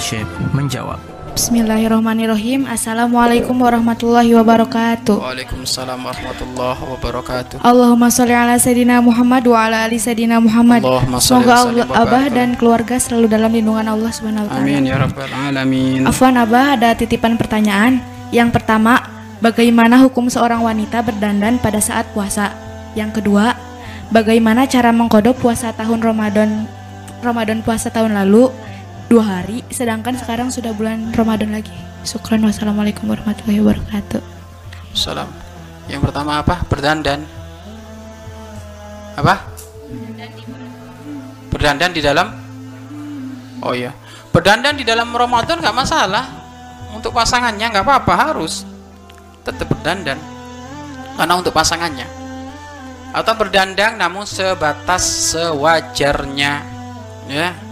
Syekh menjawab. Bismillahirrahmanirrahim. Assalamualaikum warahmatullahi wabarakatuh. Waalaikumsalam warahmatullahi wabarakatuh. Allahumma sholli ala Sayyidina Muhammad wa ala ali Sayyidina Muhammad. Allahumma Semoga Allah, wa Abah dan keluarga selalu dalam lindungan Allah subhanahu wa ta'ala. Amin ya rabbal alamin. Afwan Abah ada titipan pertanyaan. Yang pertama Bagaimana hukum seorang wanita berdandan pada saat puasa? Yang kedua Bagaimana cara mengkodok puasa tahun Ramadan Ramadan puasa tahun lalu Dua hari Sedangkan sekarang sudah bulan Ramadan lagi Syukran wassalamualaikum warahmatullahi wabarakatuh Salam. Yang pertama apa? Berdandan. Apa? Berdandan di dalam Oh iya. Berdandan di dalam Ramadan nggak masalah. Untuk pasangannya nggak apa-apa harus tetap berdandan. Karena untuk pasangannya. Atau berdandan namun sebatas sewajarnya. Ya.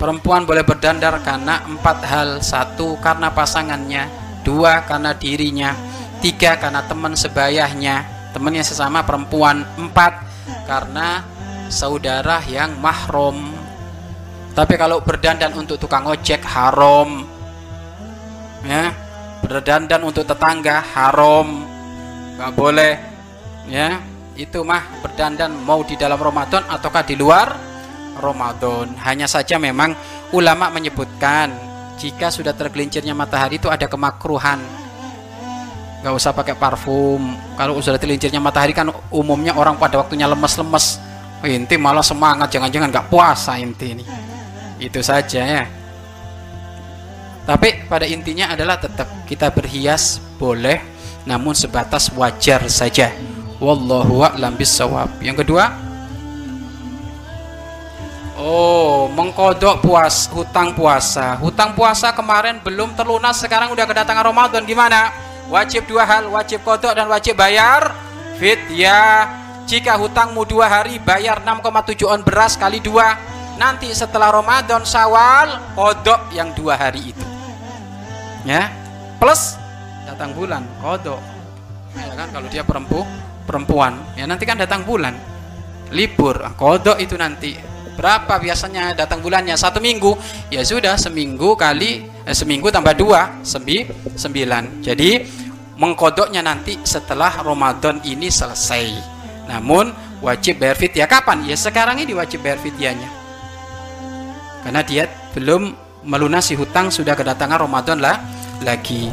Perempuan boleh berdandar karena empat hal. Satu karena pasangannya, dua karena dirinya, tiga karena teman sebayahnya, temannya sesama perempuan, empat karena saudara yang mahrum. Tapi kalau berdandan untuk tukang ojek haram. Ya. Berdandan untuk tetangga haram. nggak boleh. Ya. Itu mah berdandan mau di dalam Ramadan ataukah di luar Ramadan. Hanya saja memang ulama menyebutkan jika sudah tergelincirnya matahari itu ada kemakruhan. Nggak usah pakai parfum. Kalau sudah tergelincirnya matahari kan umumnya orang pada waktunya lemes-lemes. Inti malah semangat, jangan-jangan nggak puasa inti ini. Itu saja ya. Tapi pada intinya adalah tetap kita berhias boleh, namun sebatas wajar saja. Wallahu a'lam bissawab. Yang kedua, Oh, mengkodok puas hutang puasa. Hutang puasa kemarin belum terlunas, sekarang udah kedatangan Ramadan gimana? Wajib dua hal, wajib kodok dan wajib bayar fidyah. Jika hutangmu dua hari bayar 6,7 on beras kali dua. Nanti setelah Ramadan Syawal kodok yang dua hari itu. Ya, plus datang bulan kodok. Ya kan kalau dia perempu perempuan, ya nanti kan datang bulan libur kodok itu nanti berapa biasanya datang bulannya? Satu minggu? Ya sudah seminggu kali eh, seminggu tambah dua sembi, sembilan. Jadi mengkodoknya nanti setelah Ramadan ini selesai. Namun wajib bayar fidyah. Kapan? Ya sekarang ini wajib bayar fidyahnya. Karena dia belum melunasi hutang sudah kedatangan Ramadan lah lagi